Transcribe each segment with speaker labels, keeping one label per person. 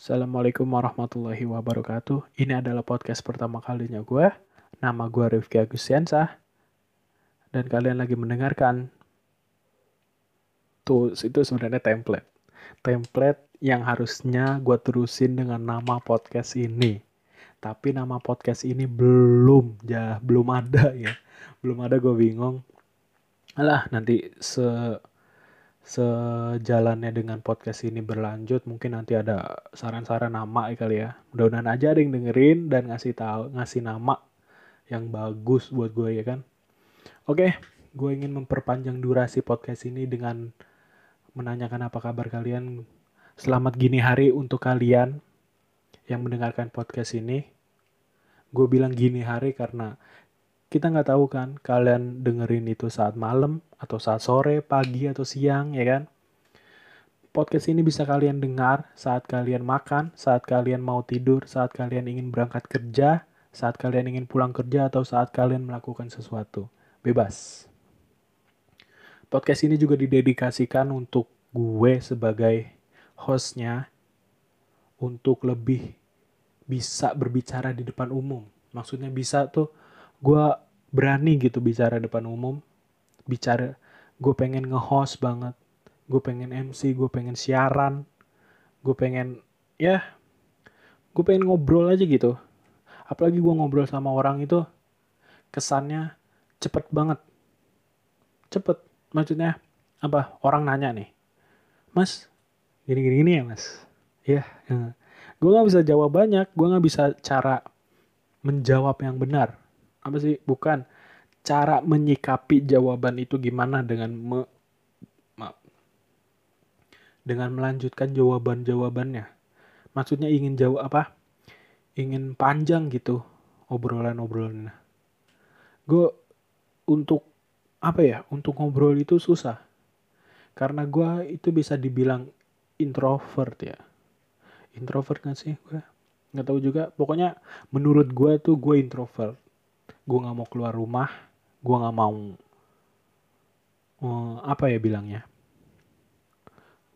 Speaker 1: Assalamualaikum warahmatullahi wabarakatuh. Ini adalah podcast pertama kalinya gue. Nama gue Rifki Agustiansah. Dan kalian lagi mendengarkan. Tuh, itu sebenarnya template. Template yang harusnya gue terusin dengan nama podcast ini. Tapi nama podcast ini belum, ya belum ada ya. Belum ada gue bingung. Alah, nanti se sejalannya dengan podcast ini berlanjut mungkin nanti ada saran-saran nama kali ya. Mudah-mudahan aja ada yang dengerin dan ngasih tahu ngasih nama yang bagus buat gue ya kan? Oke gue ingin memperpanjang durasi podcast ini dengan menanyakan apa kabar kalian. Selamat gini hari untuk kalian yang mendengarkan podcast ini. Gue bilang gini hari karena kita nggak tahu kan kalian dengerin itu saat malam atau saat sore, pagi atau siang ya kan. Podcast ini bisa kalian dengar saat kalian makan, saat kalian mau tidur, saat kalian ingin berangkat kerja, saat kalian ingin pulang kerja atau saat kalian melakukan sesuatu. Bebas. Podcast ini juga didedikasikan untuk gue sebagai hostnya untuk lebih bisa berbicara di depan umum. Maksudnya bisa tuh gue berani gitu bicara depan umum bicara gue pengen nge-host banget gue pengen MC gue pengen siaran gue pengen ya gue pengen ngobrol aja gitu. Apalagi gue ngobrol sama orang itu kesannya cepet banget. Cepet maksudnya apa orang nanya nih mas gini gini gini ya mas? Ya, ya. gue nggak bisa jawab banyak gue nggak bisa cara menjawab yang benar apa sih? Bukan. Cara menyikapi jawaban itu gimana dengan me, maaf, dengan melanjutkan jawaban-jawabannya. Maksudnya ingin jawab apa? Ingin panjang gitu obrolan-obrolannya. Gue untuk apa ya? Untuk ngobrol itu susah. Karena gue itu bisa dibilang introvert ya. Introvert kan sih gue nggak tahu juga. Pokoknya menurut gue tuh gue introvert gue nggak mau keluar rumah gue nggak mau uh, apa ya bilangnya?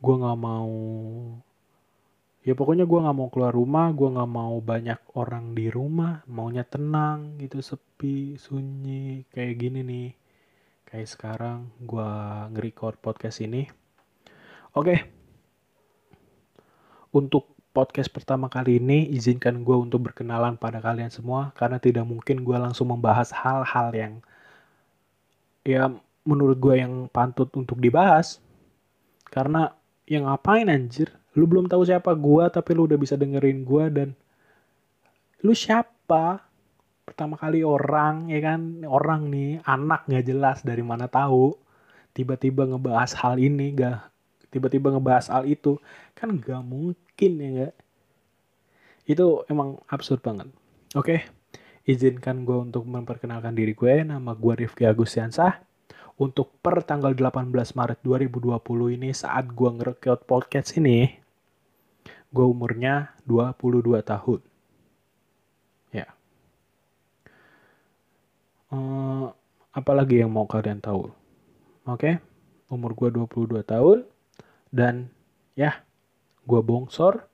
Speaker 1: Gue nggak mau ya pokoknya gue nggak mau keluar rumah gue nggak mau banyak orang di rumah maunya tenang gitu sepi sunyi kayak gini nih. Kayak sekarang gue nge-record podcast ini. Oke. Okay. untuk podcast pertama kali ini izinkan gue untuk berkenalan pada kalian semua karena tidak mungkin gue langsung membahas hal-hal yang ya menurut gue yang pantut untuk dibahas. Karena yang ngapain anjir? Lu belum tahu siapa gue tapi lu udah bisa dengerin gue dan lu siapa? Pertama kali orang ya kan? Orang nih anak nggak jelas dari mana tahu. Tiba-tiba ngebahas hal ini gak tiba-tiba ngebahas hal itu. Kan gak mungkin ya gak itu emang absurd banget. Oke okay? izinkan gue untuk memperkenalkan diri gue. Nama gue Rifki Agustiansah. Untuk per tanggal 18 Maret 2020 ini saat gue ngerekod podcast ini gue umurnya 22 tahun. Ya. Uh, apalagi yang mau kalian tahu? Oke okay? umur gue 22 tahun. Dan ya gue bongsor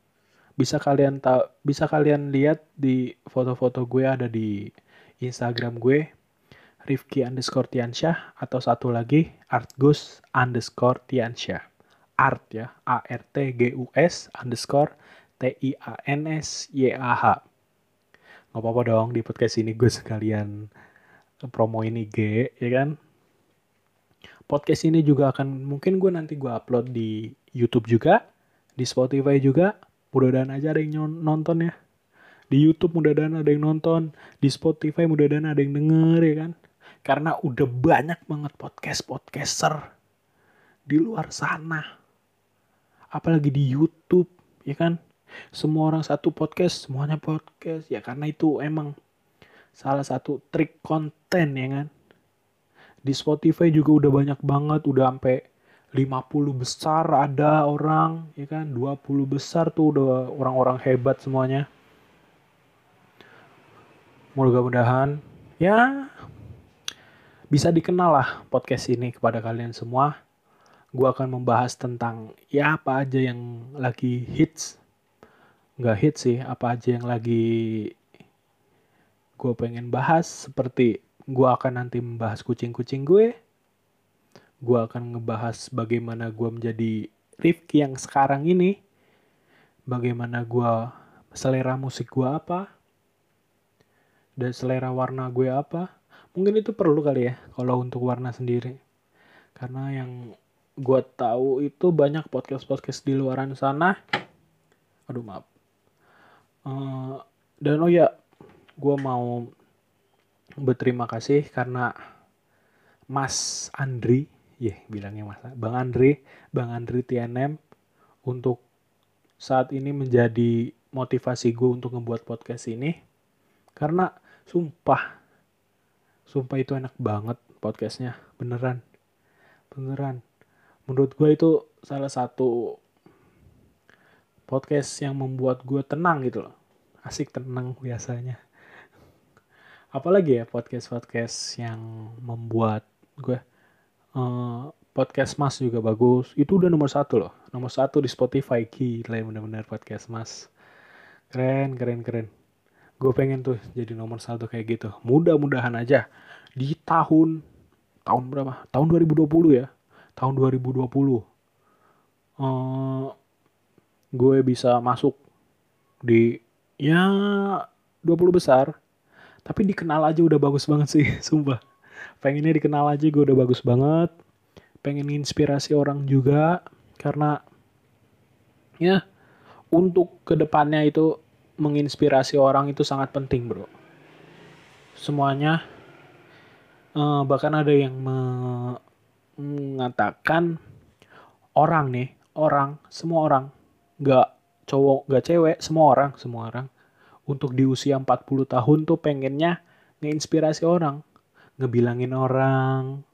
Speaker 1: bisa kalian tahu bisa kalian lihat di foto-foto gue ada di Instagram gue Rifki underscore Tiansyah atau satu lagi Artgus underscore Tiansyah. Art ya A R T G U S underscore T I A N S Y A H. Nggak apa-apa dong di podcast ini gue sekalian promo ini G ya kan? Podcast ini juga akan mungkin gue nanti gue upload di YouTube juga, di Spotify juga. Mudah-mudahan aja ada yang nonton ya. Di YouTube mudah-mudahan ada yang nonton, di Spotify mudah-mudahan ada yang denger ya kan. Karena udah banyak banget podcast-podcaster di luar sana. Apalagi di YouTube, ya kan. Semua orang satu podcast, semuanya podcast. Ya karena itu emang salah satu trik konten ya kan di Spotify juga udah banyak banget, udah sampai 50 besar ada orang, ya kan? 20 besar tuh udah orang-orang hebat semuanya. Mudah-mudahan ya bisa dikenal lah podcast ini kepada kalian semua. Gue akan membahas tentang ya apa aja yang lagi hits nggak hit sih apa aja yang lagi gue pengen bahas seperti gue akan nanti membahas kucing-kucing gue gue akan ngebahas bagaimana gue menjadi Rifki yang sekarang ini bagaimana gue selera musik gue apa dan selera warna gue apa. Mungkin itu perlu kali ya kalau untuk warna sendiri. Karena yang gue tahu itu banyak podcast podcast di luaran sana. Aduh maaf. Uh, dan oh ya gue mau berterima kasih karena Mas Andri ya yeah, bilangnya Mas. Bang Andri Bang Andri TNM untuk saat ini menjadi motivasi gue untuk ngebuat podcast ini karena sumpah sumpah itu enak banget podcastnya beneran beneran. Menurut gue itu salah satu podcast yang membuat gue tenang gitu loh. Asik tenang biasanya. Apalagi ya podcast podcast yang membuat gue uh, podcast mas juga bagus. Itu udah nomor satu loh. Nomor satu di Spotify. Gila bener-bener podcast mas. Keren keren keren. Gue pengen tuh jadi nomor satu kayak gitu. Mudah-mudahan aja. Di tahun tahun berapa? Tahun 2020 ya. Tahun 2020 uh, gue bisa masuk di ya 20 besar. Tapi dikenal aja udah bagus banget sih sumpah pengennya dikenal aja gue udah bagus banget. Pengen inspirasi orang juga karena ya untuk ke depannya itu menginspirasi orang itu sangat penting bro. Semuanya uh, bahkan ada yang mengatakan orang nih orang semua orang nggak cowok nggak cewek semua orang semua orang untuk di usia 40 tahun tuh pengennya ngeinspirasi orang ngebilangin orang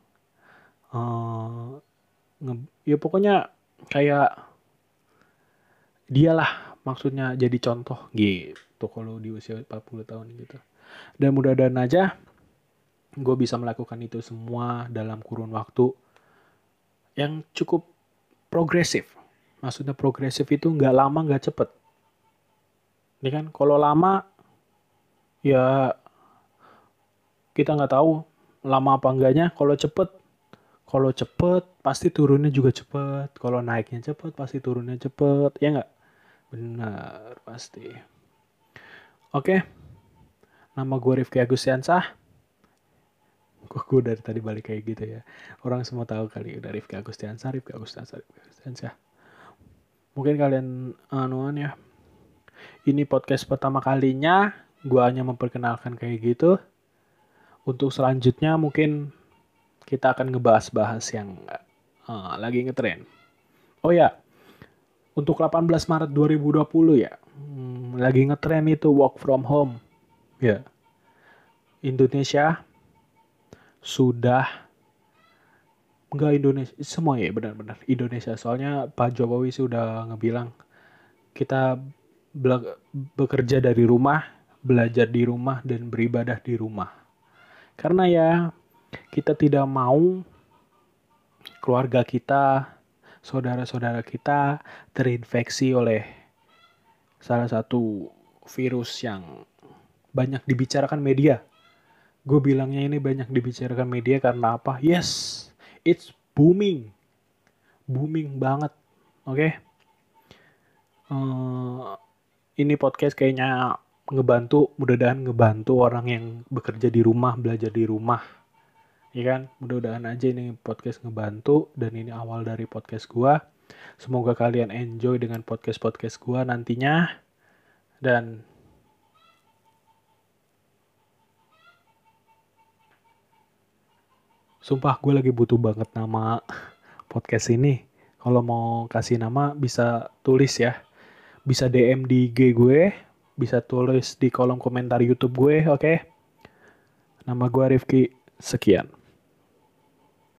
Speaker 1: uh, nge, ya pokoknya kayak dialah maksudnya jadi contoh gitu kalau di usia 40 tahun gitu. Dan mudah-mudahan aja gue bisa melakukan itu semua dalam kurun waktu yang cukup progresif. Maksudnya progresif itu nggak lama nggak cepet. Ini kan kalau lama ya kita nggak tahu lama apa enggaknya kalau cepet kalau cepet pasti turunnya juga cepet kalau naiknya cepet pasti turunnya cepet ya nggak Benar, pasti. Oke. Nama gue Rifki Agustiansah. Kok gue dari tadi balik kayak gitu ya. Orang semua tahu kali udah Rifki Agustiansah, Rifki Agustiansah, Rifki Agustiansah. Mungkin kalian anuan ya. Ini podcast pertama kalinya. Gue hanya memperkenalkan kayak gitu. Untuk selanjutnya mungkin kita akan ngebahas-bahas yang uh, lagi ngetren. Oh ya, untuk 18 Maret 2020 ya, hmm, lagi ngetren itu work from home. Ya. Indonesia sudah enggak Indonesia semua ya benar-benar Indonesia soalnya Pak Jokowi sudah ngebilang kita bekerja dari rumah, belajar di rumah dan beribadah di rumah. Karena ya kita tidak mau keluarga kita saudara-saudara kita terinfeksi oleh salah satu virus yang banyak dibicarakan media. Gue bilangnya ini banyak dibicarakan media karena apa? Yes, it's booming. Booming banget. Oke. Okay? Uh, eh, ini podcast kayaknya ngebantu, mudah-mudahan ngebantu orang yang bekerja di rumah, belajar di rumah. Ya kan? Mudah-mudahan aja ini podcast ngebantu dan ini awal dari podcast gua. Semoga kalian enjoy dengan podcast podcast gua nantinya. Dan sumpah gue lagi butuh banget nama podcast ini. Kalau mau kasih nama bisa tulis ya. Bisa DM di IG gue bisa tulis di kolom komentar YouTube gue oke okay? nama gue Rifki sekian